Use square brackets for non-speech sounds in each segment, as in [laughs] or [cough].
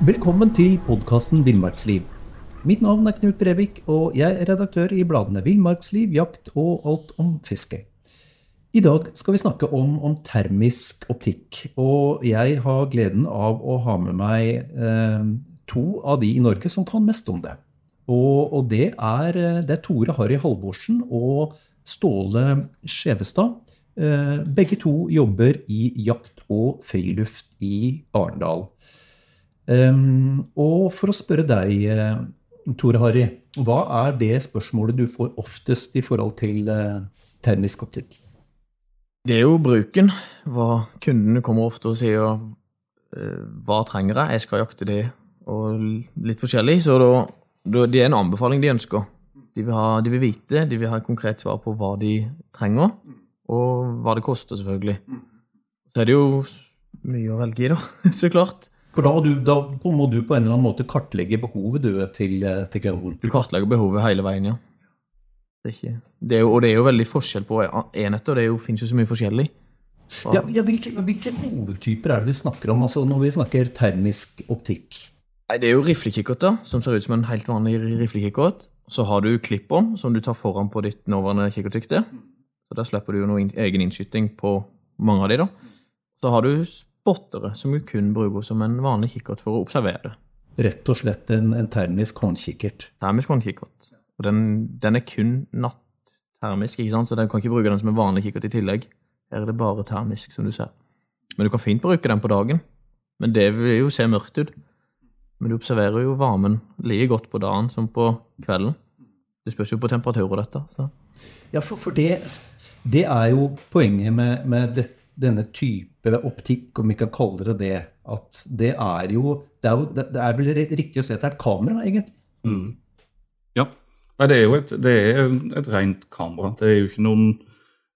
Velkommen til podkasten Villmarksliv. Mitt navn er Knut Brevik, og jeg er redaktør i bladene Villmarksliv, Jakt og Alt om fiske. I dag skal vi snakke om, om termisk optikk. Og jeg har gleden av å ha med meg eh, to av de i Norge som kan mest om det. Og, og det, er, det, er, Tore Harry Halvorsen og Ståle Skjevestad. Eh, begge to jobber i jakt og friluft i Arendal. Um, og for å spørre deg, eh, Tore Harry, hva er det spørsmålet du får oftest i forhold til uh, termisk optikk? Det er jo bruken. Hva Kundene kommer ofte og sier uh, hva trenger jeg, jeg skal jakte det, og litt forskjellig. Så da, da, det er en anbefaling de ønsker. De vil, ha, de vil vite, de vil ha et konkret svar på hva de trenger, og hva det koster, selvfølgelig. Så er det jo mye å velge i, da, [laughs] så klart. For da, du, da, må du på en eller annen måte kartlegge behovet du, til, til kunden? Du kartlegger behovet hele veien, ja. Det ikke, det jo, og det er jo veldig forskjell på enheter. Det jo, finnes jo så mye forskjellig. Ja, ja, hvilke, hvilke hovedtyper er det vi snakker om altså når vi snakker termisk optikk? Nei, Det er jo riflekikkert, som ser ut som en helt vanlig riflekikkert. Så har du klipperen, som du tar foran på ditt nåværende kikkertsikte. Så Da slipper du jo noe egen innskyting på mange av de da. Så har du spottere, som du kun bruker som en vanlig kikkert for å observere. Rett og slett en, en termisk håndkikkert? Termisk håndkikkert. Og den, den er kun nattermisk, ikke sant? så den kan ikke bruke den som en vanlig kikkert i tillegg. Her er det bare termisk, som du ser. Men du kan fint bruke den på dagen. Men det vil jo se mørkt ut. Men du observerer jo varmen like godt på dagen som på kvelden. Det spørs jo på temperatur og dette. Så. Ja, for, for det, det, er jo poenget med, med det, denne type optikk, om vi kan kalle det det. At det er jo Det er, jo, det er vel riktig å se at det er et kamera, egentlig? Mm. Ja. Det er jo et, det er et rent kamera. Det er jo ikke noen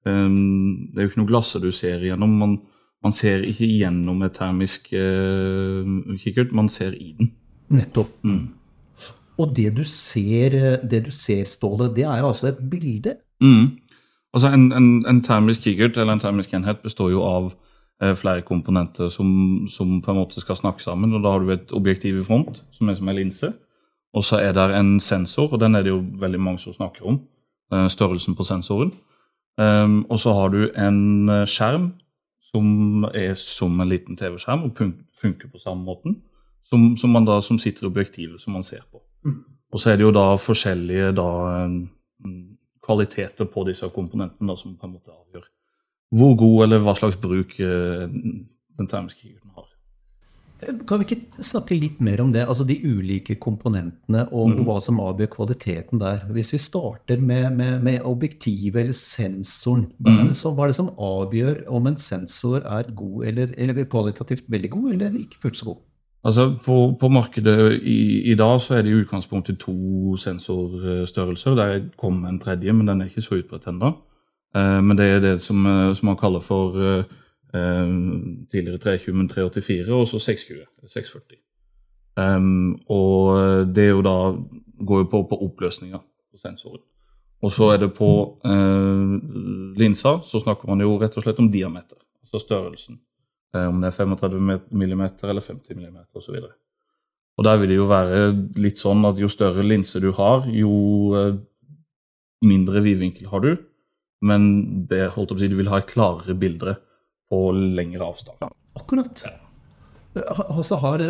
um, Det er jo ikke noe glasset du ser igjennom. Man, man ser ikke gjennom et termisk uh, kikkert, man ser i den. Nettopp. Mm. Og det du ser, det du ser, Ståle, det er altså et bilde? Mm. Altså en, en, en, termisk kikkert eller en termisk enhet består jo av eh, flere komponenter som, som, på en måte skal snakke sammen. og Da har du et objektiv i front, som er som en linse. Og så er det en sensor, og den er det jo veldig mange som snakker om. Eh, størrelsen på sensoren. Um, og så har du en eh, skjerm som er som en liten TV-skjerm og funker på samme måten. Som, som, man da, som sitter i objektivet som man ser på. Mm. Og så er det jo da forskjellige da, kvaliteter på disse komponentene da, som på en måte avgjør hvor god eller hva slags bruk uh, den termiske kikkerten har. Kan vi ikke snakke litt mer om det? Altså de ulike komponentene og, mm. hva som avgjør kvaliteten der. Hvis vi starter med, med, med objektivet eller sensoren, hva er, hva er, det som, avgjør om en sensor er god eller, eller kvalitativt veldig god eller ikke fullt så god? Altså på, på markedet i, i, dag så er det i utgangspunktet to sensorstørrelser. Der kommer en tredje, men den er ikke så utbredt ennå. Eh, men det er det som, eh, som man kaller for eh, Eh, tidligere 320, men 384, og så 620. 640. Um, og det er jo da går jo på, på oppløsninga på sensoren. Og så er det på eh, linsa så snakker man jo rett og slett om diameter, altså størrelsen. Uh, om det er 35 mm eller 50 mm osv. Og, og der vil det jo være litt sånn at jo større linse du har, jo uh, mindre vidvinkel har du. Men det, holdt opp å si, du vil ha et klarere bilde på lengre avstand. Ja, akkurat. Altså har,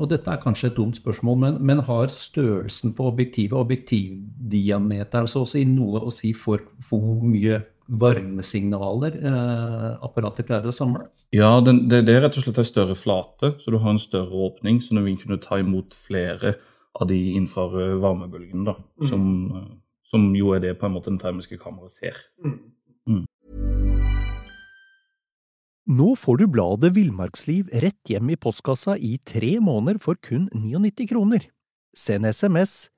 og dette er kanskje et dumt spørsmål, men, men har størrelsen på objektivet, objektivdiameteren, så å si noe å si for hvor mye varmesignaler eh, apparatet klarer å samle? Ja, det, det, er rett og slett en større flate, så du har en større åpning, så den vil kunne ta imot flere av de infrarøde varmebølgene, da, mm. som, som, jo er det på en måte den termiske kameraet ser. Mm. Mm. Nå får du bladet Villmarksliv rett hjem i postkassa i tre måneder for kun 99 kroner. Send SMS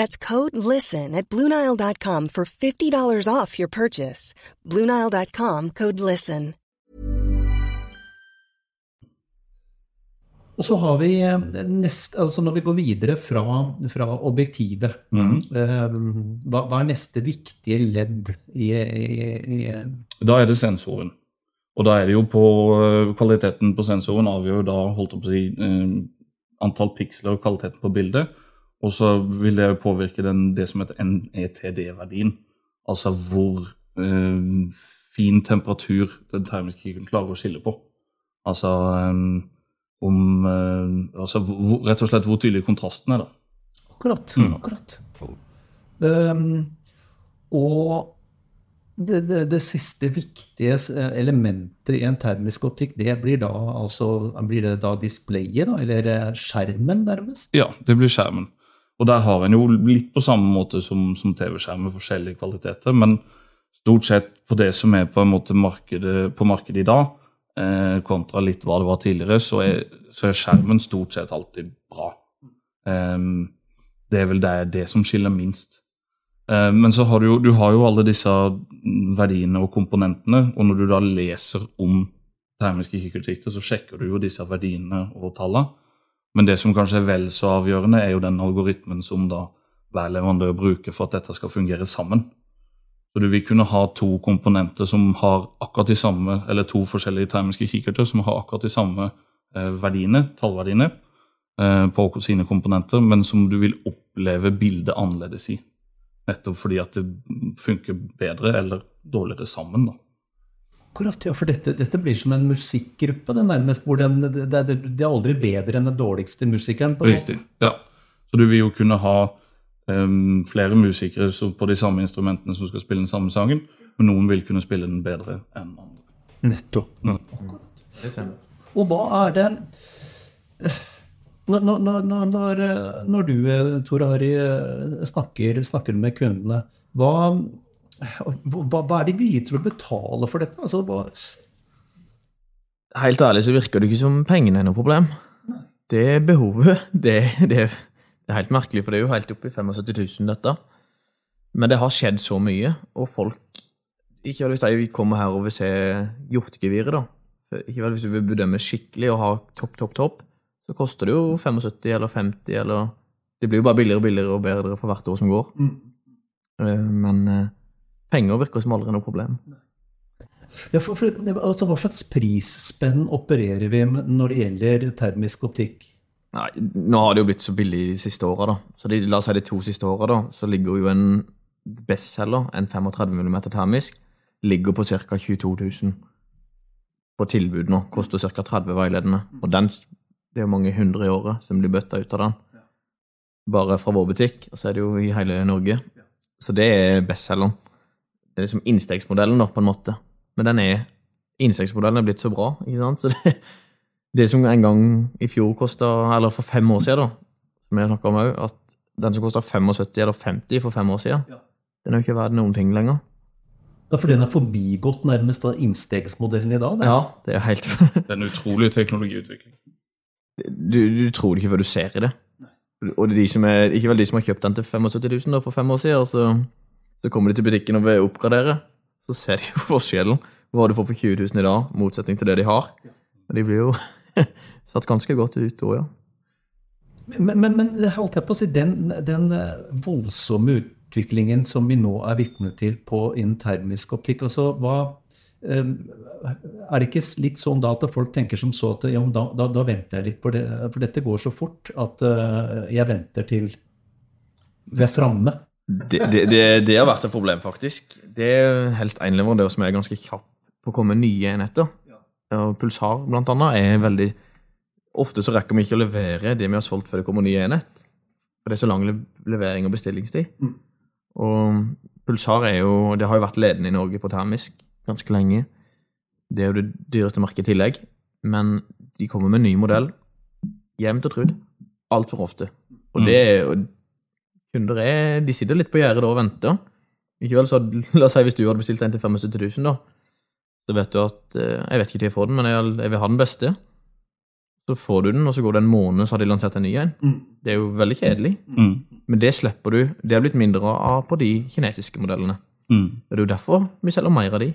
That's code LISTEN at Bluenile.com for $50 off your purchase. Bluenile.com code LISTEN. Og så har vi eh, nest, altså når vi går videre fra, fra objektivet, mm. eh, hva, hva er neste viktige ledd i, i, i Da er det sensoren. Og da er det jo på øh, kvaliteten på sensoren avgjør da holdt jeg på å si, øh, antall piksler og kvaliteten på bildet. Og så vil det jo påvirke den, det som heter NETD-verdien. Altså hvor eh, fin temperatur den termiske kikkerten klarer å skille på. Altså øh, om øh, altså hvor, Rett og slett hvor tydelig kontrasten er, da. Akkurat. Mm. akkurat. Um, og det, det, det siste viktige elementet i en termisk optikk, det blir da altså Blir det da displayet, da? Eller eh, skjermen, nærmest? Ja, det blir skjermen. Og der har en jo litt på samme måte som, som TV-skjerm med forskjellige kvaliteter, men stort sett på det som er på markedet, på markedet i dag, eh, kontra litt hva det var tidligere, så er, så er skjermen stort sett alltid bra. Um, det er vel det, det som skiller minst. Eh, men så har du, jo, du har jo alle disse verdiene og komponentene, og når du da leser om termiske kikkertsikter, så sjekker du jo disse verdiene og tallene. Men det som kanskje er vel så avgjørende, er jo den algoritmen som da hver leverandør bruker for at dette skal fungere sammen. Så du vil kunne ha to komponenter som har akkurat de samme, eller to forskjellige termiske kikkerter som har akkurat de samme eh, verdiene, tallverdiene eh, på sine komponenter, men som du vil oppleve bildet annerledes i. Nettopp fordi at det funker bedre eller dårligere sammen. da. Akkurat, ja, for dette, dette blir som en musikkgruppe, det nærmest, hvor den, det, det, det er aldri bedre enn den dårligste musikeren. på en måte. Riktig. Ja. Så du vil jo kunne ha um, flere musikere på de samme instrumentene som skal spille den samme sangen, men noen vil kunne spille den bedre enn andre. Nettopp. Det stemmer. Og hva er det Når, når, når, når, du, eh, Tor Harry, eh, snakker, snakker med kundene, hva, hva, hva er de villige til å betale for dette? Altså, hva, Helt ærlig så virker det ikke som pengene er noe problem. Det er behovet. Det, det, det er helt merkelig, for det er jo helt oppe i 75 000, dette. Men det har skjedd så mye, og folk Ikke vel hvis de kommer her og vil se hjortegeviret, da. Ikke vel hvis du vil bedømme skikkelig og ha topp, topp, topp, så koster det jo 75 eller 50 eller Det blir jo bare billigere og billigere og bedre for hvert år som går. Mm. Men eh, penger virker som aldri noe problem. ja, for, for, altså, hva slags prisspenn opererer vi med når det gjelder termisk optikk? Nei, nå har det jo blitt så billig de siste åra. Så de, la oss si de to siste åra, så ligger jo en bestselger, en 35 mm termisk, ligger på ca. 22 000 på tilbud nå. Koster ca. 30 veiledende. Og den, det er jo mange hundre i året som blir bøtta ut av den. Bare fra vår butikk, og så er det jo i hele Norge. Så det er bestselgeren. Det er liksom innstegsmodellen, da, på en måte. Men den er Innstegsmodellen er blitt så bra, ikke sant. Så det, [laughs] det som en gang i fjor kosta, eller for fem år siden, da, som jeg snakka om òg, at den som kosta 75 eller 50 for fem år siden, den er jo ikke verdt noen ting lenger. Det er fordi den er forbigått nærmest av innstegsmodellen i dag? det. Ja, det er helt [laughs] Det er en utrolig teknologiutvikling. du, du tror det ikke før du ser i det. Og det er de som er, ikke vel de som har kjøpt den til 75 000 da, for fem år siden, så, så kommer de til butikken og vil oppgradere, så ser de [laughs] jo forskjellen. Hva du får for 20 000 i dag, motsetning til det de har. Og de blir jo [laughs] satt ganske godt ut da, ja. Men, men, men holdt jeg på å si, den, den eh, voldsomme utviklingen som vi nå er vitne til på innen termisk optikk, altså hva eh, Er det ikke litt sånn da at folk tenker som så at ja, da, da, da venter jeg litt, for, det, for dette går så fort at eh, jeg venter til vi er framme? Det, det, det, det har vært et problem, faktisk. Det er helst en leverandør som er ganske kjapp på å komme med nye enheter. Og Pulsar, blant annet, er veldig Ofte så rekker vi ikke å levere det vi har solgt før det kommer ny enhet. For det er så lang levering og bestillingstid. Og Pulsar er jo Det har jo vært ledende i Norge på termisk ganske lenge. Det er jo det dyreste merket i tillegg. Men de kommer med en ny modell jevnt og trudd. Altfor ofte. Og det er jo kunder er, de sitter litt på gjerdet og venter. Ikke vel, så La oss si hvis du hadde bestilt en til 75 000, da. så vet du at eh, Jeg vet ikke når jeg får den, men jeg, jeg vil ha den beste. Så får du den, og så går det en måned, så har de lansert en ny en. Det er jo veldig kjedelig. Mm. Men det slipper du. Det har blitt mindre av på de kinesiske modellene. Mm. Det er jo derfor vi selger mer av de.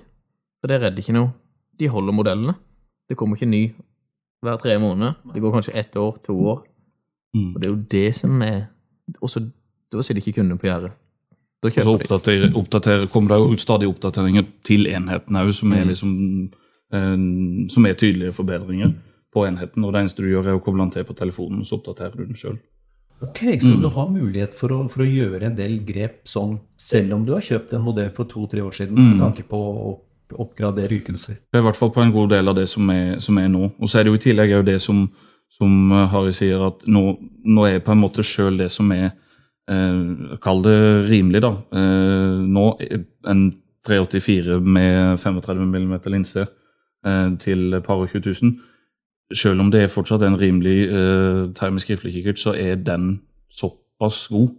For det redder ikke noe. De holder modellene. Det kommer ikke ny hver tre måneder. Det går kanskje ett år, to år. Mm. Og det er jo det som er Og så da sitter ikke kunden på gjerdet. Da Og så oppdaterer, oppdaterer, kommer det jo ut stadig oppdateringer til enheten òg, som, Mm. liksom, eh, som er tydelige forbedringer på enheten. Og det eneste du gjør, er å koble den til på telefonen, så oppdaterer du den sjøl. Ok, Så du har mulighet for å, for å gjøre en del grep sånn, selv om du har kjøpt en modell for to-tre år siden, med tanke på å opp- oppgradere ytelser? Det er i hvert fall på en god del av det som er, som er nå. Og så er det jo i tillegg jo det som, som eh, Harry sier, at nå, nå er på en måte sjøl det som er eh, Kall det rimelig, da. Eh, nå en 384 med 35 mm linse eh, til et par og 20 000. Selv om det er fortsatt en rimelig eh, termisk riflekikkert, så er den såpass god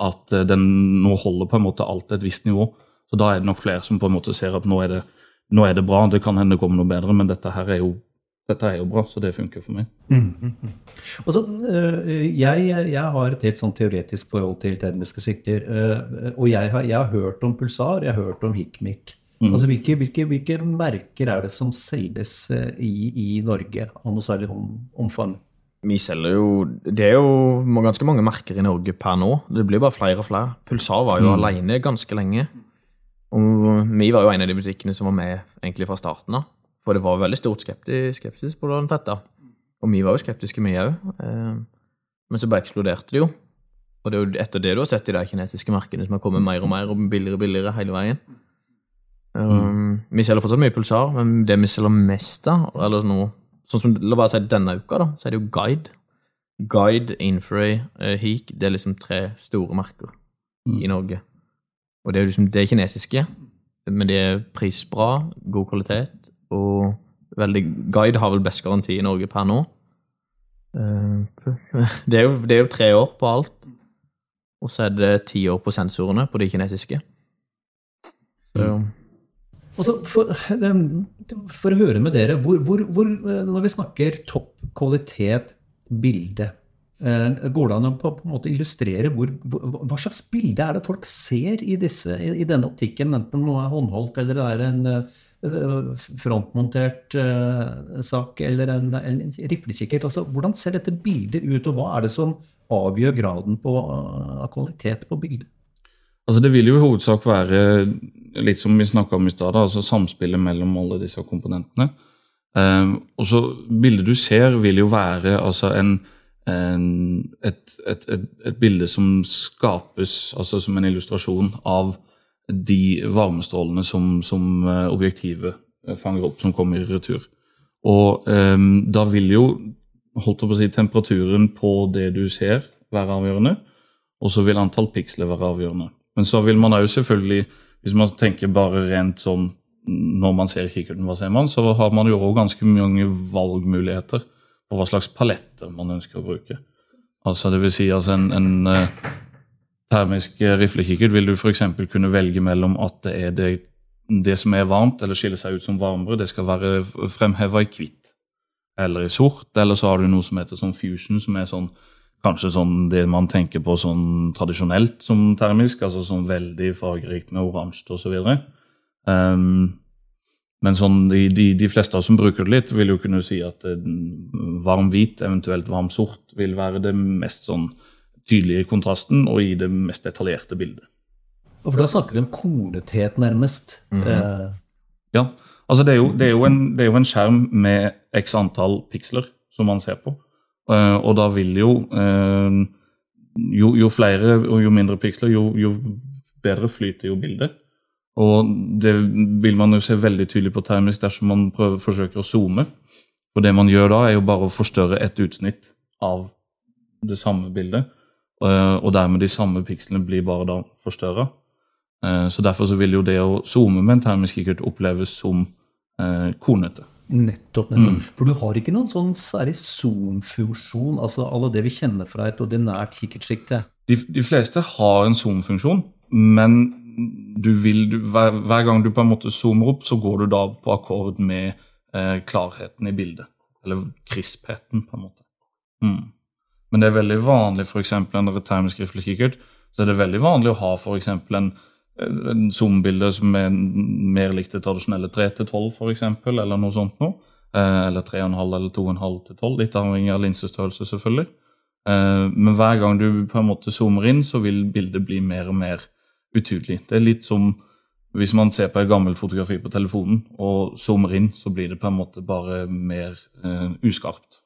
at eh, den nå holder på en måte alt et visst nivå. Så da er det nok flere som på en måte ser at nå er det, nå er det bra. Det kan hende det kommer noe bedre, men dette her er jo, dette er jo bra, så det funker for meg. Altså, øh, jeg, jeg har et helt sånn teoretisk forhold til termiske sikter. øh, Og jeg har, jeg har hørt om pulsar, jeg har hørt om hikmik. Altså, hvilke, hvilke, hvilke merker er det som selges øh, i, i Norge av noe særlig om, omfang? Vi selger jo Det er jo ganske mange merker i Norge per nå. Det blir bare flere og flere. Pulsar var jo alene ganske lenge. Og vi var jo en av de butikkene som var med egentlig fra starten av. For det var veldig stort skepsis på den fetta. Og vi var jo skeptiske, vi òg. Men så bare eksploderte det jo. Og det er jo etter det du har sett i de kinesiske markedene som har kommet mer og mer og billigere og billigere hele veien. Um, Vi selger fortsatt mye pulsar, men det vi selger mest av, eller nå Sånn som, La bare si denne uka, da, så er det jo Guide. Guide, Infray, uh, Heek Det er liksom tre store merker Mm. i Norge. Og det er jo liksom det kinesiske, men det er prisbra, god kvalitet, og veldig Guide har vel best garanti i Norge per nå. Uh, [laughs] det, er jo, det er jo tre år på alt. Og så er det ti år på sensorene på de kinesiske. Så Altså, for, for å høre med dere, hvor, hvor, hvor, eh, når vi snakker topp kvalitet bilde, eh, går det an å på, en måte illustrere hva slags bilde er det folk ser i, disse, i, i denne optikken, enten noe er håndholdt eller det er en eh, frontmontert eh, sak eller en, en riflekikkert? Altså, hvordan ser dette bildet ut, og hva er det som avgjør graden på, eh, av kvalitet på bildet? Altså Det vil jo i hovedsak være litt som vi snakka om i stad, altså samspillet mellom alle disse komponentene. Eh, og så Bildet du ser, vil jo være altså en, en, et, et, et, et bilde som skapes altså som en illustrasjon av de varmestrålene som, som eh, objektivet fanger opp, som kommer i retur. Og um, da vil jo holdt på å si, temperaturen på det du ser, være avgjørende. Og så vil antall piksler være avgjørende. Men så vil man òg selvfølgelig, hvis man tenker bare rent sånn når man ser kikkerten, hva ser man, så har man jo også ganske mange valgmuligheter på hva slags paletter man ønsker å bruke. Altså det vil si altså en, en eh, termisk riflekikkert vil du f.eks. kunne velge mellom at det er det, det som er varmt, eller skiller seg ut som varmere, det skal være fremheva i hvitt eller i sort, eller så har du noe som heter sånn fusion, som er sånn kanskje sånn det man tenker på sånn tradisjonelt som termisk, altså sånn veldig fargerikt med oransje osv. Um, men sånn, de, de, de fleste av oss som bruker det litt, vil jo kunne si at eh, varm hvit, eventuelt varm sort, vil være det mest sånn tydelige kontrasten og i det mest detaljerte bildet. Og For da snakker vi om kornethet, nærmest. eh, Ja, altså det er, jo, det, er en, det er jo en skjerm med x antall piksler som man ser på. Eh, og da vil jo eh, jo, jo flere og jo mindre piksler, jo, jo bedre flyter jo bildet. Og det vil man jo se veldig tydelig på termisk dersom man prøver, forsøker å zoome. For det man gjør da, er jo bare å forstørre et utsnitt av det samme bildet. Eh, og dermed de samme pikslene blir bare da forstørra. Eh, Så derfor så vil jo det å zoome med en termisk kikkert oppleves som eh, kornete. Nettopp. nettopp. For du har ikke noen sånn særlig zoom-funksjon, altså alle det vi kjenner fra et ordinært kikkertsjikte? De, de fleste har en zoom-funksjon, men du vil, du, hver, hver, gang du på en måte zoomer opp, så går du da på akkord med eh, klarheten i bildet. Eller krispheten, på en måte. Mm. Men det er veldig vanlig, for eksempel, når det er termisk kikkert, så er det veldig vanlig å ha f.eks. en en zoom-bilde som er mer likt det tradisjonelle 3 til 12, f.eks., eller noe sånt noe. Eh, eller 3,5 eller 2,5 til 12, litt avhengig av linsestørrelse, selvfølgelig. Eh, men hver gang du på en måte zoomer inn, så vil bildet bli mer og mer utydelig. Det er litt som hvis man ser på et gammelt fotografi på telefonen og zoomer inn, så blir det på en måte bare mer uh, uskarpt.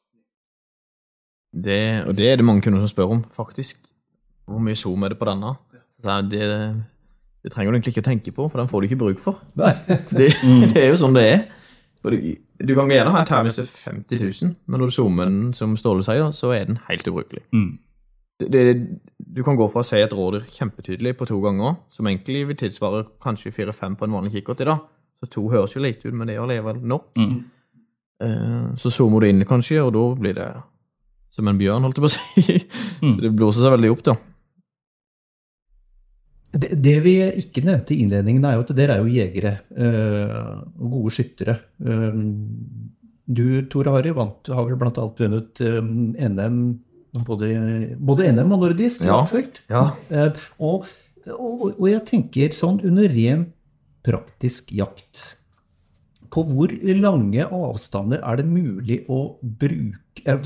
Det, og det er det mange kunder som spør om, faktisk. Hvor mye zoom er det på denne? Det, det trenger du egentlig ikke å tenke på, for den får du ikke bruk for. [laughs] Det, det, er jo sånn det er. Du kan gjerne ha en termis til 50 000, men når du zoomer den, som Ståle sier, så er den helt ubrukelig. Mm. Det, du kan gå fra å se et rådyr kjempetydelig på to ganger, som egentlig vil tilsvare kanskje fire-fem på en vanlig kikkert i dag. Så to høres jo lite ut, men det er likevel nok. Mm. Uh, så zoomer du inn, kanskje, og da blir det som en bjørn, holdt jeg på å si. [laughs] Mm. det blåser seg veldig opp, da. Det, det, vi ikke nevnte i innledningen, er jo at dere er jo jegere øh, gode skyttere. Uh, du, Tore Harry, vant, har vel bl.a. vunnet uh, NM både, både, NM og nordisk ja. Ja. Og, og, og, jeg tenker sånn under ren praktisk jakt På hvor lange avstander er det mulig å bruke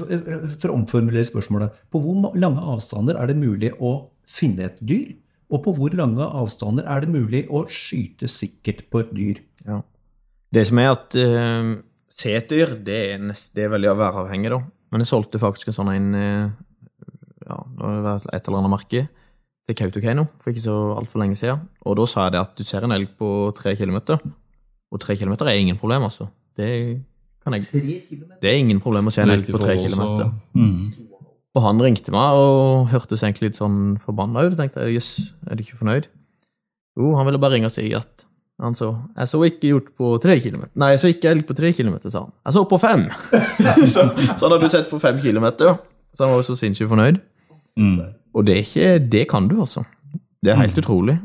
For å omformulere spørsmålet. På hvor lange avstander er det mulig å finne et dyr? Og på hvor lange avstander er det mulig å skyte sikkert på et dyr? Ja. Det som er at uh, seter, det er, nest, det er veldig væravhengig, da. Men jeg solgte faktisk en sånn en uh, ja, et eller annet merke til Kautokeino for ikke så altfor lenge siden. Og da sa jeg det at du ser en elg på tre kilometer. Og tre kilometer er ingen problem, altså. Det kan jeg Det er ingen problem å se en elg på tre kilometer. Mm. Og han ringte meg og hørtes egentlig litt sånn forbanna ut. tenkte jeg, jøss, er du ikke fornøyd? Jo, han ville bare ringe og si at han så Jeg så ikke gjort på tre kilometer. Nei, jeg så ikke elg på tre kilometer, sa han. Jeg så på fem! [laughs] så, så han hadde sett på fem kilometer. Så han var jo så sinnssykt fornøyd. Mm. Og det er ikke Det kan du, altså. Det er helt mm. utrolig.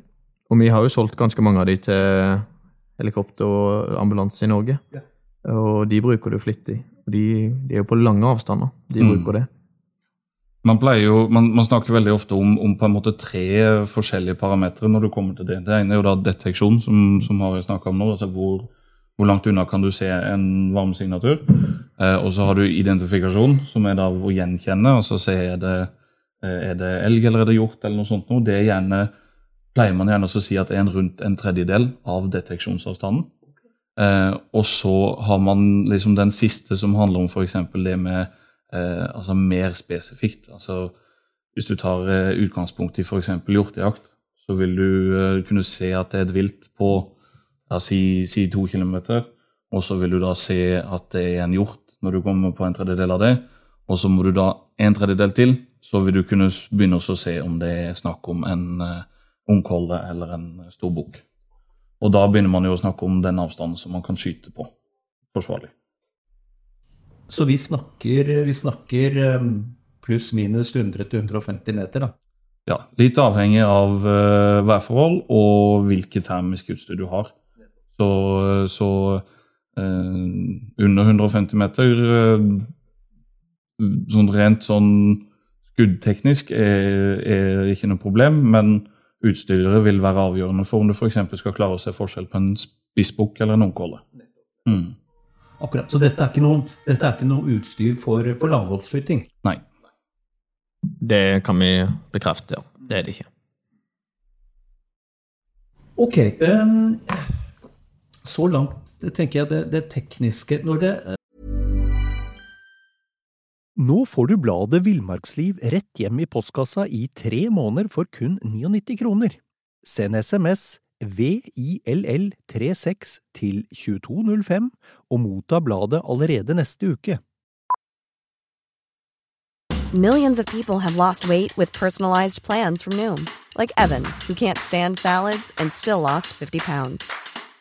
Og vi har jo solgt ganske mange av de til helikopter og ambulanse i Norge. Ja. Og de bruker det flittig. De, de er jo på lange avstander. De mm. bruker det. Man, jo, man, man, snakker veldig ofte om, om, på en måte tre forskjellige parametere når du kommer til det. Det ene er jo da deteksjon, som, som har snakka om nå. altså hvor, hvor, langt unna kan du se en varmesignatur? Eh, og så har du identifikasjon, som er da å gjenkjenne. altså se er det, eh, er det elg eller er det hjort eller noe sånt. Noe. Det gjerne, pleier man gjerne å si at er en rundt en tredjedel av deteksjonsavstanden. Eh, og så har man liksom den siste som handler om f.eks. det med eh, altså mer spesifikt. Altså, hvis du tar eh, utgangspunkt i f.eks. hjortejakt, så vil du eh, kunne se at det er et vilt på ja, si, si, to kilometer, og så vil du da se at det er en hjort når du kommer på en tredjedel av det. Og så må du da en tredjedel til, så vil du kunne begynne å se om det er snakk om en uh, ungkolle eller en stor bukk. Og da begynner man jo å snakke om den avstanden som man kan skyte på forsvarlig. Så vi snakker, vi snakker um, pluss-minus 100-150 meter, da. Ja, litt avhengig av uh, værforhold og hvilket termisk utstyr du har. Så, så uh, under 150 meter uh, sånn rent sånn skuddteknisk er, er, ikke noe problem, men utstyret vil være avgjørende for om du f.eks. skal klare å se forskjell på en spissbukk eller en ungkåle. Mm. Akkurat, Så dette er ikke noe, dette er ikke noe utstyr for, for langholdsskyting? Nei. Det kan vi bekrefte, ja. Det er det ikke. Ok. Um, så langt tenker jeg det, det tekniske Når det. Nå får du bladet Villmarksliv rett hjem i postkassa i tre måneder for kun 99 kroner. Send SMS VILL36 til 2205 og motta bladet allerede neste uke. Millions of people have lost weight with personalized plans from Noom, like Evan, who can't stand salads and still lost 50 pounds.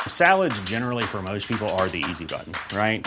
Salads generally for most people are the easy button, right?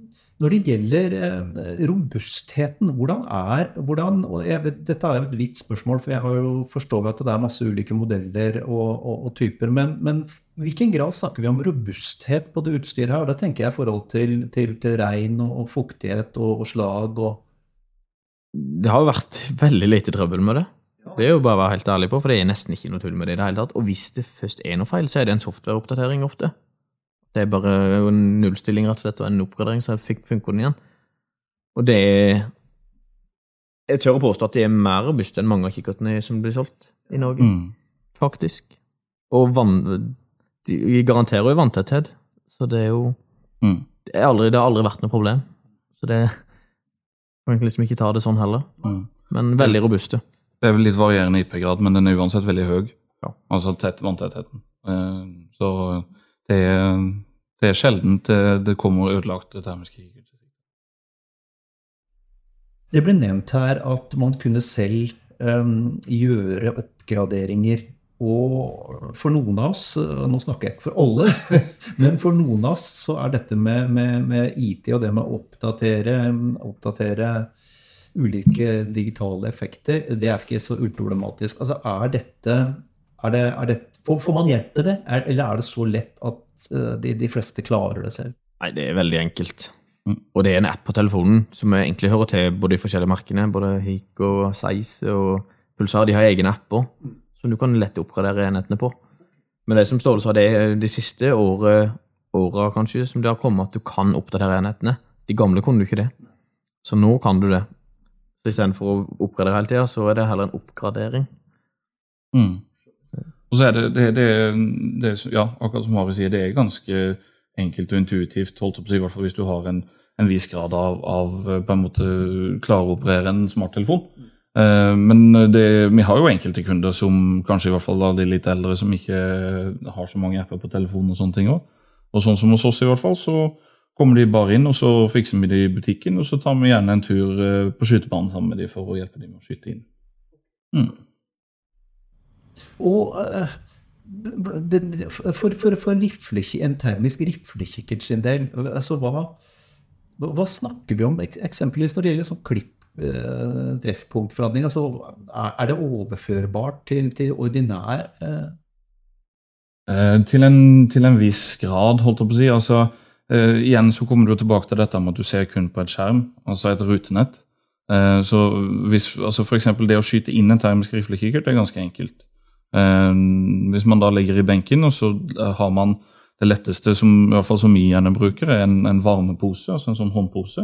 Når det gjelder eh, robustheten, hvordan er hvordan, vet, Dette er jo et vidt spørsmål, for jeg har jo forstår at det er masse ulike modeller og, og, og typer. Men, men hvilken grad snakker vi om robusthet på det utstyret her? Da tenker jeg i forhold til, til, til regn og, og fuktighet og, og slag og Det har vært veldig lite trøbbel med det. Det er jo bare å være helt ærlig på, for det er nesten ikke noe tull med det i det hele tatt. Og hvis det først er noe feil, så er det en softwareoppdatering ofte. Det er bare en nullstilling rett og slett, og en oppgradering, så jeg fikk den igjen. Og det er Jeg tør å påstå at de er mer robuste enn mange av kikkertene som blir solgt i Norge. Mm. Faktisk. Og vann, de garanterer jo vanntetthet, så det er jo Mm. det, er aldri, det har aldri vært noe problem. Så det Man kan liksom ikke ta det sånn heller. Mm. Men veldig robuste. Det er vel litt varierende IP-grad, men den er uansett veldig høy. Ja. Altså tett, vanntettheten. Eh, Så det er, det er sjelden det, det kommer ødelagte termiske kikkerter. Det ble nevnt her at man kunne selv um, gjøre oppgraderinger. Og for noen av oss, uh, nå snakker jeg ikke for alle, [laughs] men for noen av oss så er dette med, med, med IT og det med å oppdatere, oppdatere ulike digitale effekter, det er ikke så uproblematisk. Altså er dette, er det, er det får, får man hjelp til det, er, eller er det så lett at uh, de, de fleste klarer det selv? Nei, det er veldig enkelt. Mm. Og det er en app på telefonen som egentlig hører til både de forskjellige merkene. Både Hik og Size og Pulsar. De har egne apper som du kan lett oppgradere enhetene på. Men det som Ståle sa, det er de siste året, åra kanskje, som det har kommet at du kan oppdatere enhetene. De gamle kunne du ikke det. Så nå kan du det. Så istedenfor å oppgradere hele tida, så er det heller en oppgradering. Mm. Og så er det, det, det, det ja, akkurat som Harry sier, det er ganske enkelt og intuitivt, holdt si, i hvert fall hvis du har en, en viss grad av, av på en måte klare å operere en smarttelefon. Eh, men det, vi har jo enkelte kunder som kanskje i hvert fall de litt eldre, som ikke har så mange apper på telefonen og sånne ting også. Og sånn som hos oss i hvert fall, så kommer de bare inn, og så fikser vi det i butikken, og så tar vi gjerne en tur eh, på skytebanen sammen med dem for å hjelpe dem å skyte inn. Mm. Og eh, for, for, for rifleki- en termisk riflekikkert sin del, altså hva, hva snakker vi om eksempelvis når det gjelder sånn klipp, eh, treffpunktforandring? Altså, er, det overførbart til, til ordinær eh, Eh, til, en, til en viss grad, holdt jeg på å si. Altså, igjen så kommer du tilbake til dette med at du ser kun på et skjerm, altså et rutenett. Så hvis, altså for det å skyte inn en termisk riflekikkert er ganske enkelt. Eh, hvis man da ligger i benken, og så eh, har man det letteste, som, i hvert fall som vi gjerne bruker, er en, en varmepose, altså en sånn håndpose,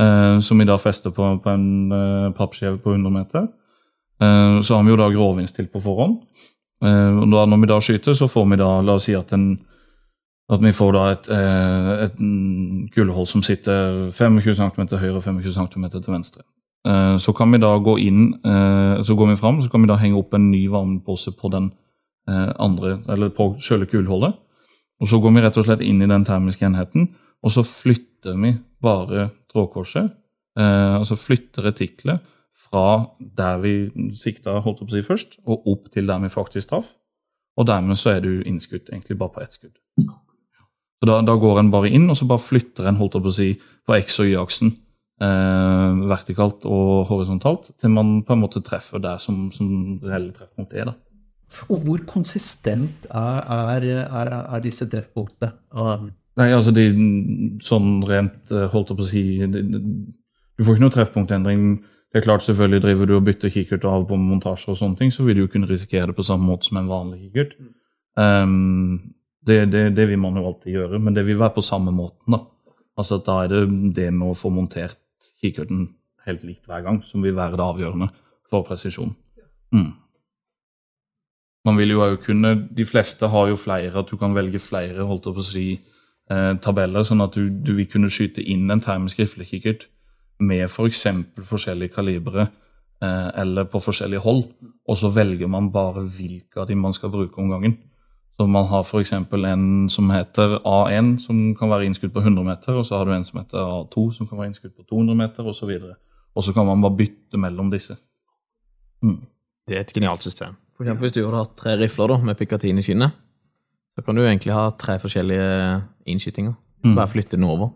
eh, som vi da fester på, på en eh, pappskjev på 100 meter. Eh, så har vi jo da gråvinstilt på forhånd. Da, når vi da skyter, så får vi da, la oss si at, en, at vi får da et, eh, et mm, som sitter 25 cm høyre og 25 cm til venstre. Eh, Så kan vi da gå inn, eh, så går vi fram, så kan vi da henge opp en ny varmepose på den eh, andre, eller på selve kullholdet. Og så går vi rett og slett inn i den termiske enheten, og så flytter vi bare trådkorset, altså flytter retiklet fra der vi sikta holdt opp å si først, og opp til der vi faktisk traff. Og dermed så er du innskutt egentlig bare på ett skudd. Så da, da går en bare inn, og så bare flytter en holdt opp å si, på X- og Y-aksen eh, vertikalt og horisontalt, til man på en måte treffer der som, som reelle treffpunkt er. da. Og hvor konsistent er, er, er, er disse treffpunktene? Um, Nei, altså de, sånn rent eh, holdt jeg på å si de, de, Du får ikke noe treffpunktendring. Det er klart selvfølgelig Driver du og bytter kikkert av på montasjer, og sånne ting, så vil du jo kunne risikere det på samme måte som en vanlig kikkert. Um, det, det, det vil man jo alltid gjøre, men det vil være på samme måten. Da Altså at da er det det med å få montert kikkerten helt likt hver gang som vil være det avgjørende for presisjon. Mm. Man vil jo òg kunne, De fleste har jo flere, at du kan velge flere holdt på å si, eh, tabeller, sånn at du, du vil kunne skyte inn en termisk riflekikkert med f.eks. For forskjellige kalibre eh, eller på forskjellige hold, og så velger man bare hvilke av dem man skal bruke om gangen. Så man har f.eks. en som heter A1, som kan være innskudd på 100 meter, og så har du en som heter A2, som kan være innskudd på 200 meter, osv. Og så kan man bare bytte mellom disse. Mm. Det er et genialt system. For eksempel hvis du hatt tre rifler da, med Picatin i skinnet, så kan du egentlig ha tre forskjellige innskytinger. Mm. Bare flytte den over.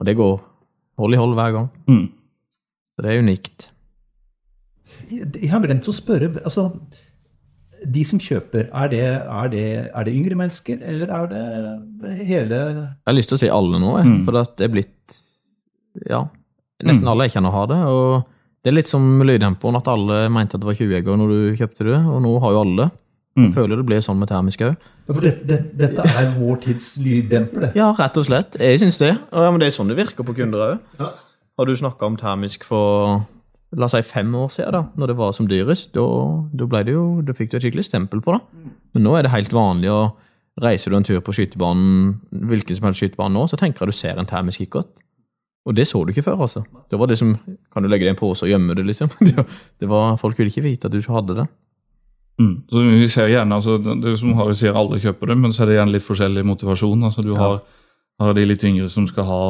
Og det går hold i hold hver gang. Mm. Så det er unikt. Jeg har glemt å spørre altså, De som kjøper, er det, er, det, er det yngre mennesker, eller er det hele Jeg har lyst til å si alle nå, jeg, Mm. for at det er blitt Ja, nesten alle jeg kjenner har det. Og det er litt som lyddemperen, at alle mente at det var 20-egger når du kjøpte det, og nå har jo alle. Jeg Mm. føler det blir sånn med termisk òg. Det, det, Dette er vår tids lyddemper, det. Ja, rett og slett. Jeg syns det. Ja, men det er sånn det virker på kunder òg. Har du snakka om termisk for la oss si fem år siden, da når det var som dyrest? Da, da, jo, da fikk du et skikkelig stempel på det. Men nå er det helt vanlig å Reiser du en tur på skytebanen, hvilken som helst skytebane nå, så tenker jeg du ser en termisk kikkert. Og det så du ikke før, altså. Det var det som, Kan du legge det i en pose og gjemme det, liksom? [laughs] Det var- folk ville ikke vite at du ikke hadde det. Mm. Så vi ser gjerne, altså, det er som Harry sier, alle kjøper det, men så er det gjerne litt forskjellig motivasjon. Altså, du har, har de litt yngre som skal ha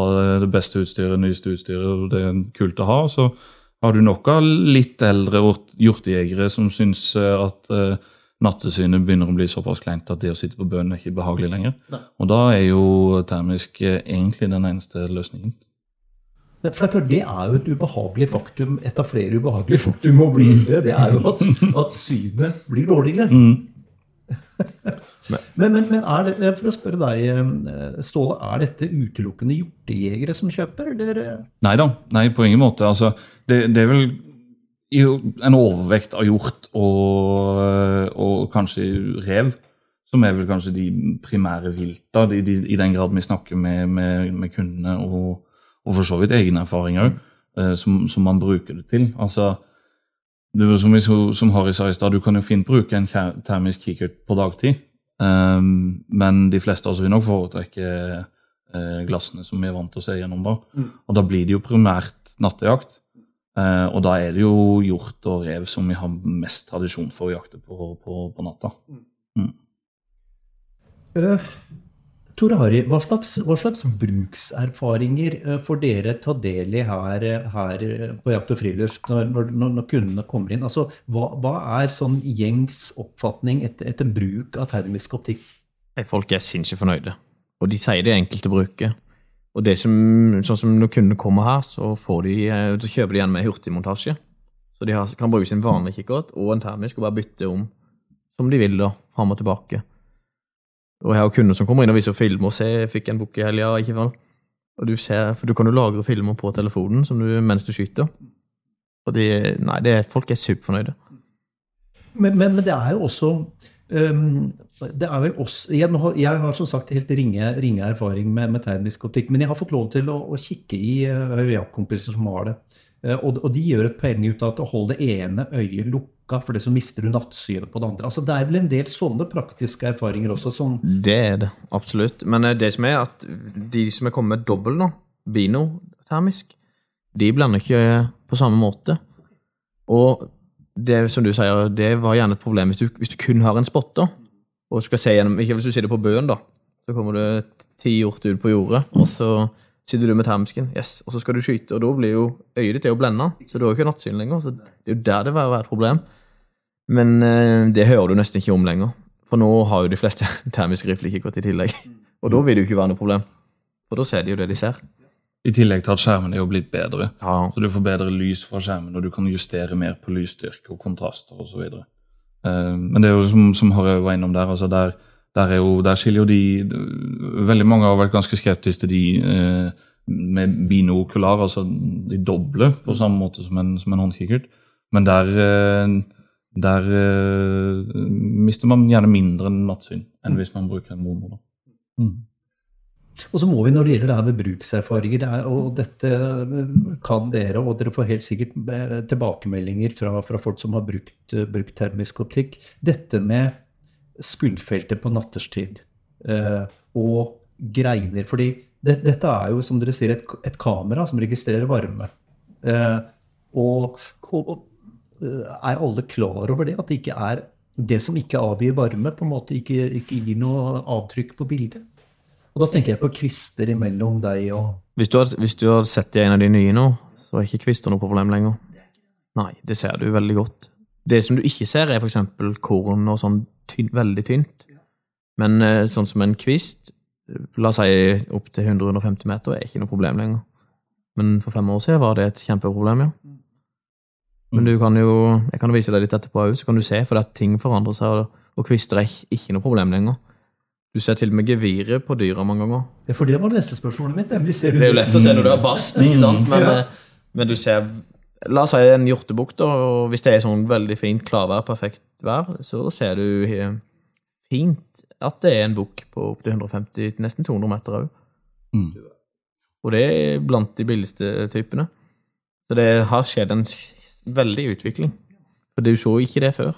det beste utstyret, nyeste utstyret, og det er kult å ha. Så har du nok av litt eldre hjort- hjortejegere som syns eh, at uh, nattesynet begynner å bli såpass kleint at det å sitte på bønnen er ikke behagelig lenger. Og da er jo termisk eh, egentlig den eneste løsningen. Men For det er klart, det er jo et ubehagelig faktum, et av flere ubehagelige [laughs] faktum å bli eldre. Det er jo at, at synet blir dårligere. [laughs] Men, men, men er det, for å spørre deg, eh, Ståle, er dette utelukkende hjortejegere som kjøper, eller? Nei da, på ingen måte. Altså, det, det er vel en overvekt av hjort og, og kanskje rev, som er vel kanskje de primære vilta, de, de, i den grad vi snakker med, med, med kundene og, og for så vidt egne erfaringer òg, som, som man bruker det til. Altså, er som, som Harry sa i stad, du kan jo fint bruke en termisk kikkert på dagtid, um, men de fleste av oss vil nok foretrekke eh, glassene som vi er vant til å se gjennom da. Og da blir det jo primært nattejakt. Uh, og da er det jo hjort og rev som vi har mest tradisjon for å jakte på på, på natta. Uh, Tore Harry, hva slags, hva slags brukserfaringer eh, får dere ta del i her, eh, her eh, på Jakt og friluft når, når, når kundene kommer inn? Altså, hva, hva er sånn gjengs oppfatning etter, etter bruk av termisk optikk? Folk er sinnssykt fornøyde, og de sier det er enkelt å bruke. Og det som, sånn som når kundene kommer her, så, de, så kjøper de igjen med hurtigmontasje. Så de har, kan bruke sin vanlige kikkert og en termisk og bare bytte om som de vil, da, fram og tilbake. Og jeg har kunder som kommer inn og viser filmer og ser, jeg fikk en bukk i helga, ikke vel? Og du ser, for du kan jo lagre filmer på telefonen du, mens du skyter. Og de, nei, det, folk er superfornøyde. Men, men, men det er jo også um, det er vel også, jeg, har, jeg har som sagt helt ringe, ringe erfaring med, med termisk optikk, men jeg har fått lov til å, å kikke i uh, som har det. Uh, og, og de gjør et poeng ut av at å holde det ene øyet lukka, for det så mister du nattsynet på det andre. Altså Det er vel en del sånne praktiske erfaringer også som Det er det, absolutt. Men eh, det som er at de som er kommet med dobbel nå, bino-termisk, de blander ikke på samme måte. Og det som du sier, det var gjerne et problem hvis du, hvis du kun har en spotter, og skal se gjennom, ikke hvis du sitter på bøen da, så kommer det ti hjort ut på jordet, og så sitter du med termisken, yes, og så skal du skyte, og da blir jo øyet ditt er jo blendet, så du har jo ikke nattsyn lenger, så det er jo der det vil være et problem. Men eh, det hører du nesten ikke om lenger. For nå har jo de fleste [laughs] termisk riflekikkert i tillegg. Og da vil det jo ikke være noe problem. For da ser de jo det de ser. I tillegg til at skjermen er jo blitt bedre. Ja, Så du får bedre lys fra skjermen, og du kan justere mer på lysstyrke og kontraster osv. Uh, men det er jo som, som Harry var innom der, altså der, der, er jo, der skiller jo de Veldig mange har vært ganske skeptiske til de uh, med binokular, altså de doble på samme måte som en, som en håndkikkert. Men der, eh, der uh, mister man gjerne mindre nattsyn enn hvis man bruker en mormor. Mm. Og så må vi når det gjelder det her med brukserfaringer, det er, og dette kan dere, og dere får helt sikkert eh, tilbakemeldinger fra, fra folk som har brukt, eh, brukt termisk optikk, dette med skuddfeltet på natterstid uh, og greiner. fordi det, dette er jo, som dere sier, et, et kamera som registrerer varme. Uh, og, og, eh, er alle klar over det? At det ikke er det som ikke avgir varme, på en måte ikke, ikke gir noe avtrykk på bildet. Og da tenker jeg på kvister imellom deg og Hvis du har, hvis du har sett i en av de nye nå, så er ikke kvister noe problem lenger. Nei, det ser du veldig godt. Det som du ikke ser, er eksempel korn og sånn tyn, veldig tynt. Men eh, sånn som en kvist, la oss si opp til 100-150 meter, er ikke noe problem lenger. Men for fem år siden var det et kjempeproblem, ja. Men du kan jo, jeg kan jo vise deg litt etterpå òg, så kan du se, for at ting forandrer seg, og, kvister er ikke- ikke noe problem lenger. Du ser til og med geviret på dyra mange ganger. Ja, for det var det neste spørsmålet mitt. nemlig Det er jo lett å se når du har bast, ikke sant? Men, Ja. eh, men du ser La oss si en hjortebukk, da, og hvis det er sånn veldig fint klarvær, perfekt vær, så ser du eh, fint at det er en bukk på opptil 150 nesten 200 meter òg. Mm. Og det er blant de billigste typene. Så det har skjedd en veldig utvikling. For du så ikke det før.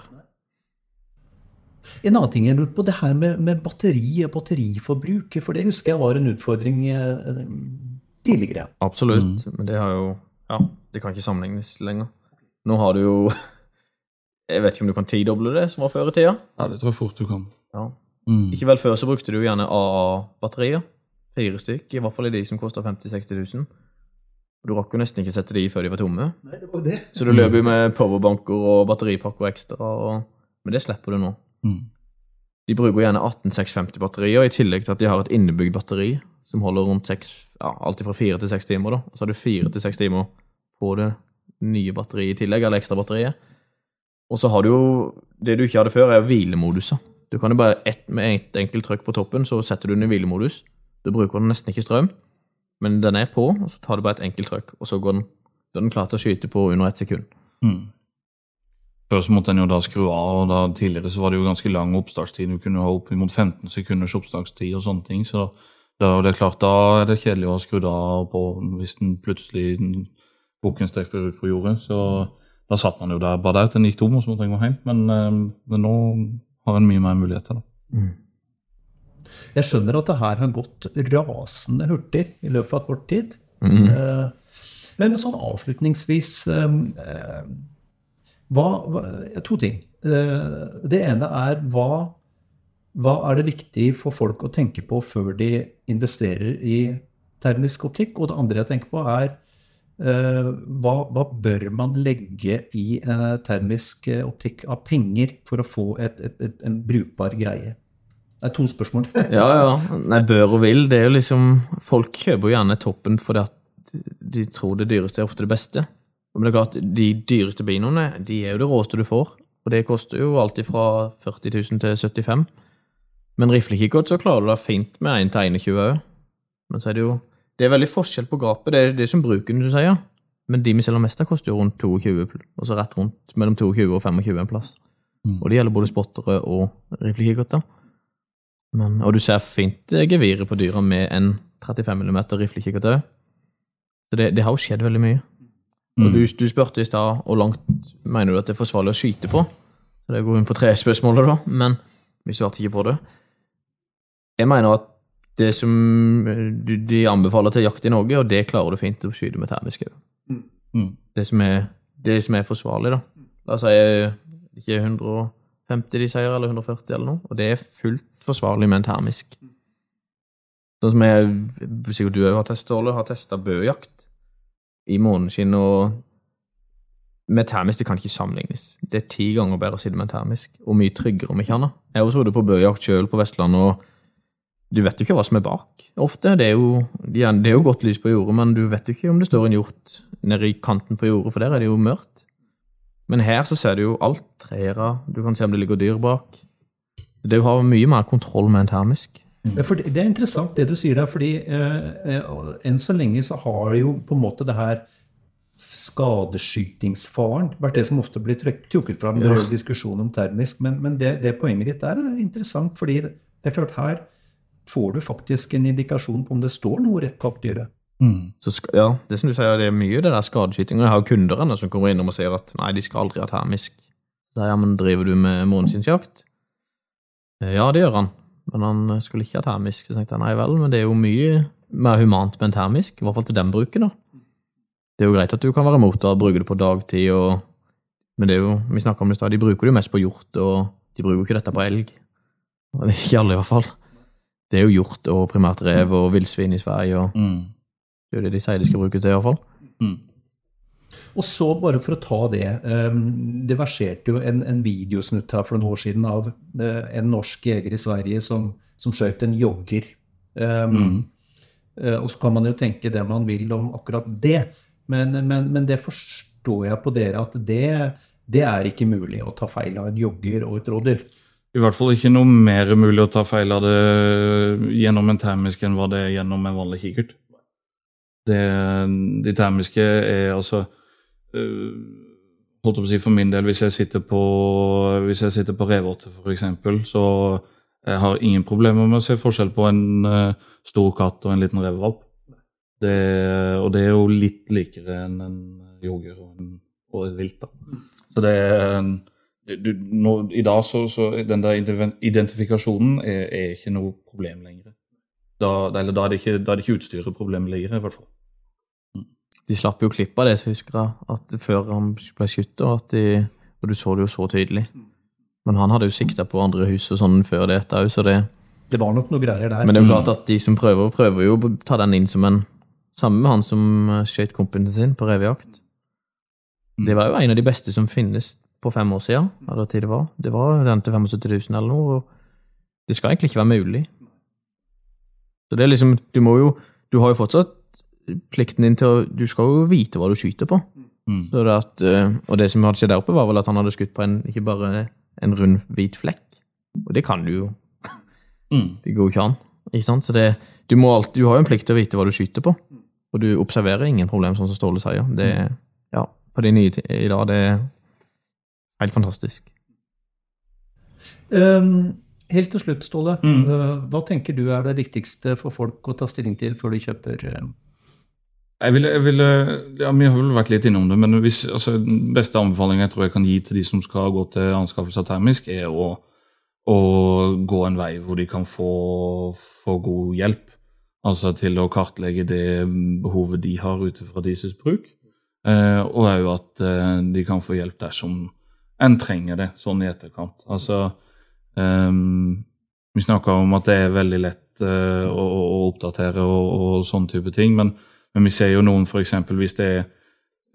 En annen ting jeg lurte på, det her med, med batteri og batteriforbruk. For det husker jeg var en utfordring eh, tidligere. Absolutt. Men det har jo Ja, det kan ikke sammenlignes lenger. Nå har du jo [laughs] Jeg vet ikke om du kan tidoble det som var før i tida. Ja, det tror jeg fort du kan. Ja. Mm. Ikke vel før så brukte du gjerne AA-batterier. Fire stykk, i hvert fall i de som koster 50 000-60 000. Og Du rakk jo nesten ikke sette de før de var tomme. Nei, det var det. Så du løper jo med powerbanker og batteripakker ekstra. Og... Men det slipper du nå. Mm. De bruker gjerne 18650-batterier, i tillegg til at de har et innebygd batteri som holder rundt 6, ja, alt fra fire til seks timer. da. Og så har du fire til seks timer på det nye batteriet i tillegg, eller ekstra batteriet. Og så har du jo Det du ikke hadde før, er hvilemoduser. Du kan jo bare ett med ett enkelt trykk på toppen, så setter du den i hvilemodus. Du bruker den nesten ikke strøm, men den er på, og så tar du bare et enkelt trykk, og så går den, da den klar til å skyte på under ett sekund. Mm. Før så måtte en jo da skru av, og da tidligere så var det jo ganske lang oppstartstid. Du kunne ha opp imot 15 sekunders oppstartstid og sånne ting. Så da, det er klart, da er det kjedelig å ha skrudd av på hvis den plutselig bukken stekte ut på jordet. Så da satt man jo der bare der til den gikk tom, og så måtte en gå hjem. Men, eh, men nå har en mye mer muligheter, da. Jeg skjønner at det her har gått rasende hurtig i løpet av kort tid. Mm. Eh, Men sånn avslutningsvis eh, eh, hva, To ting. Eh, Det ene er hva, hva er det viktig for folk å tenke på før de investerer i termisk optikk? Og det andre jeg tenker på, er hva, hva bør man legge i termisk optikk av penger for å få et, et, et, en brukbar greie? Det er to spørsmål. [laughs] Ja, ja. Nei, bør og vil, det er jo liksom Folk kjøper jo gjerne toppen fordi at de tror det dyreste er ofte det beste. Men det er klart, de dyreste binoene, de er jo det råeste du får. Og det koster jo alltid fra 40 000 til 75 Men riflekikkert så klarer du deg fint med 1 til 21 òg. Men så er det jo Det er veldig forskjell på gapet. Det er det som bruken du sier. Men de vi selger mest av, koster jo rundt 22, og så rett rundt mellom 22 og 25 en plass. Mm. Og det gjelder både spottere og riflekikkerter. Men, og du ser fint eh, geviret på dyra med en 35 mm riflekikkert òg. Så det, det har jo skjedd veldig mye. Og du, du spurte i stad hvor langt mener du at det er forsvarlig å skyte på. Så det går inn på tre spørsmålet, da, men vi svarte ikke på det. Jeg mener at det som eh, du, de anbefaler til jakt i Norge, og det klarer du fint å skyte med termisk òg. Mm. Det, som er- det som er forsvarlig, da. La oss si eh, ikke 150 de sier, eller 140 eller noe, og det er fullt forsvarlig med en termisk. Sånn som jeg, sikkert du òg har testet, Ole, har testa bøjakt i måneskinn, og med termisk det kan ikke sammenlignes. Det er ti ganger bedre å sitte med en termisk, og mye tryggere om ikke annet. Jeg har også vært på bøjakt sjøl på Vestlandet, og du vet jo ikke hva som er bak. Ofte. Det er jo, det er jo godt lys på jordet, men du vet jo ikke om det står en hjort nede i kanten på jordet, for der er det jo mørkt. Men her så ser du jo alt trærne, du kan se om det ligger dyr bak. Så det har mye mer kontroll med en termisk. Det, er interessant det du sier der, fordi eh, eh, enn så lenge så har jo på en måte det her skadeskytingsfaren vært det som ofte blir trukket fram i Ja. diskusjonen om termisk. Men, men det, det poenget ditt der er interessant, fordi det er klart her får du faktisk en indikasjon på om det står noe rett bak dyret. Mm. Så ja, det som du sier, det er mye det der skadeskyting. Jeg har jo kunder som kommer innom og sier at nei, de skal aldri ha termisk. Så jeg, ja, men driver du med månedskinnsjakt? «Eh, Ja, det gjør han. Men han skulle ikke ha termisk. Så tenkte jeg nei vel, men det er jo mye mer humant med en termisk. I hvert fall til den bruken, da. Det er jo greit at du kan være mot det og bruke det på dagtid, og... men det er jo, vi snakker om det i stad, de bruker det jo mest på hjort og De bruker jo ikke dette på elg. Ikke alle, i hvert fall. Det er jo hjort og primært rev og villsvin i Sverige. og Mm. Det er jo det de sier de skal bruke til, i hvert fall. Mm. Og så, bare for å ta det um, Det verserte jo en, en videosnutt her for noen år siden av uh, en norsk jeger i Sverige som, som skjøt en jogger. Um, uh, og så kan man jo tenke det man vil om akkurat det, men, men, men det forstår jeg på dere at det, det er ikke mulig å ta feil av en jogger og et rådyr. I hvert fall ikke noe mer mulig å ta feil av det gjennom en termisk enn hva det er gjennom en vanlig kikkert. Det, de termiske er altså øh, holdt på å si For min del, hvis jeg sitter på, hvis jeg sitter på revåte f.eks., så jeg har ingen problemer med å se forskjell på en øh, stor katt og en liten revevalp. Og det er jo litt likere enn en yoghurt og, en, og et vilt. da. Så det er du, nå, I dag så, så den der identifikasjonen er, er ikke noe problem lenger. Da, eller da er, det ikke, da er det ikke utstyret problemet ligger i, hvert fall. De slapp jo klipp av det, så husker jeg, at før han ble skutt, og, at de, og du så det jo så tydelig. Men han hadde jo sikta på andre hus og sånn før det òg, så det Det var nok noe greier der. Men det er jo klart at de som prøver, prøver jo å ta den inn som en Samme med han som eh, skjøt kompisen sin på revejakt. Det var jo en av de beste som finnes på fem år siden, eller tid det var. Det var den til 75 000 eller noe, og det skal egentlig ikke være mulig. Så det er liksom, du må jo Du har jo fortsatt plikten din til å Du skal jo vite hva du skyter på. Mm. Så det at, eh, og det som hadde skjedd der oppe, var vel at han hadde skutt på en, ikke bare en rund, hvit flekk. Og det kan du jo. [laughs] Mm. Det går jo ikke an. Ikke sant? Så det, du, må alltid, du har jo en plikt til å vite hva du skyter på. Og du observerer ingen problem, sånn som Ståle sier. Det, ja, på de nye i dag, det er helt fantastisk. Um, helt til slutt, Ståle. Mm. uh, hva tenker du er det viktigste for folk å ta stilling til før de kjøper uh, Jeg ville, jeg ville, ja, Vi har vel vært litt innom det, men hvis, altså, den beste anbefalingen jeg tror jeg kan gi til de som skal gå til anskaffelse av termisk, er å, å gå en vei hvor de kan få, få god hjelp. Altså til å kartlegge det behovet de har ute fra deres bruk. Eh, og òg at eh, de kan få hjelp dersom en trenger det, sånn i etterkant. Altså eh, Vi snakker om at det er veldig lett eh, å, å oppdatere og, og sånne type ting, men, men vi ser jo noen f.eks. hvis det er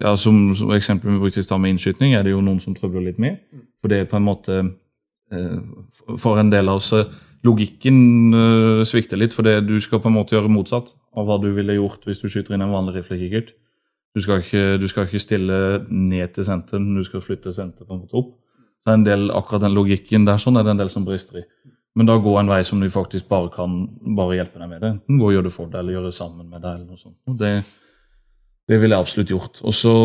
ja, Som, som eksempel vi brukte i stad med innskyting, er det jo noen som trøbler litt med. For det er på en måte eh, For en del av oss Logikken eh, svikter litt, for det, du skal på en måte gjøre motsatt av hva du ville gjort hvis du skyter inn en vanlig riflekikkert. Du du skal ikke stille ned til senter, du skal flytte senteret på en måte opp. Så en del, akkurat den logikken der sånn er det en del som brister i. Men da gå en vei som du faktisk bare kan bare hjelpe deg med det. Enten gå og gjøre det for deg, eller gjøre det sammen med deg. eller noe sånt. Og Det, det ville jeg absolutt gjort. Og så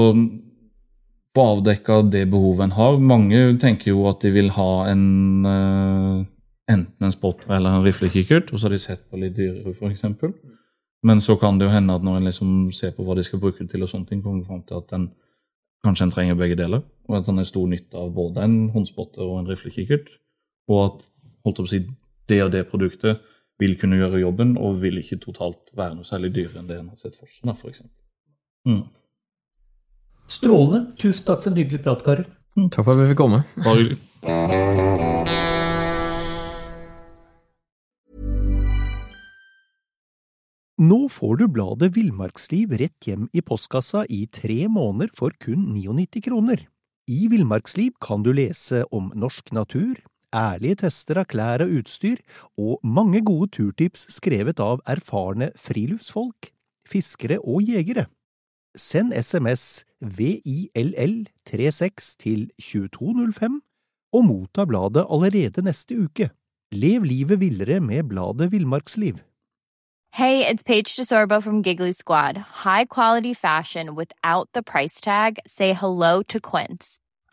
få avdekka det behovet en har. Mange tenker jo at de vil ha en eh, enten en spotter eller en riflekikkert, og så har de sett på litt dyrere, f.eks. Men så kan det jo hende at når en liksom ser på hva de skal bruke det til, og sånne ting, kommer fram til at en kanskje en trenger begge deler, og at den er stor nytte av både en håndspotter og en riflekikkert, og at holdt å si, det og det produktet vil kunne gjøre jobben, og vil ikke totalt være noe særlig dyrere enn det en har sett for seg, f.eks. Mm. Strålende. Tusen takk for en hyggelig prat, karer. Takk for at vi fikk komme. Bare hyggelig. Nå får du bladet Villmarksliv rett hjem i postkassa i tre måneder for kun 99 kroner. I Villmarksliv kan du lese om norsk natur, ærlige tester av klær og utstyr, og mange gode turtips skrevet av erfarne friluftsfolk, fiskere og jegere. Send SMS VILL36 til 2205 og motta bladet allerede neste uke. Lev livet villere med bladet Villmarksliv. Hey, it's Paige DeSorbo from Giggly Squad. High quality fashion without the price tag. Say hello to Quince.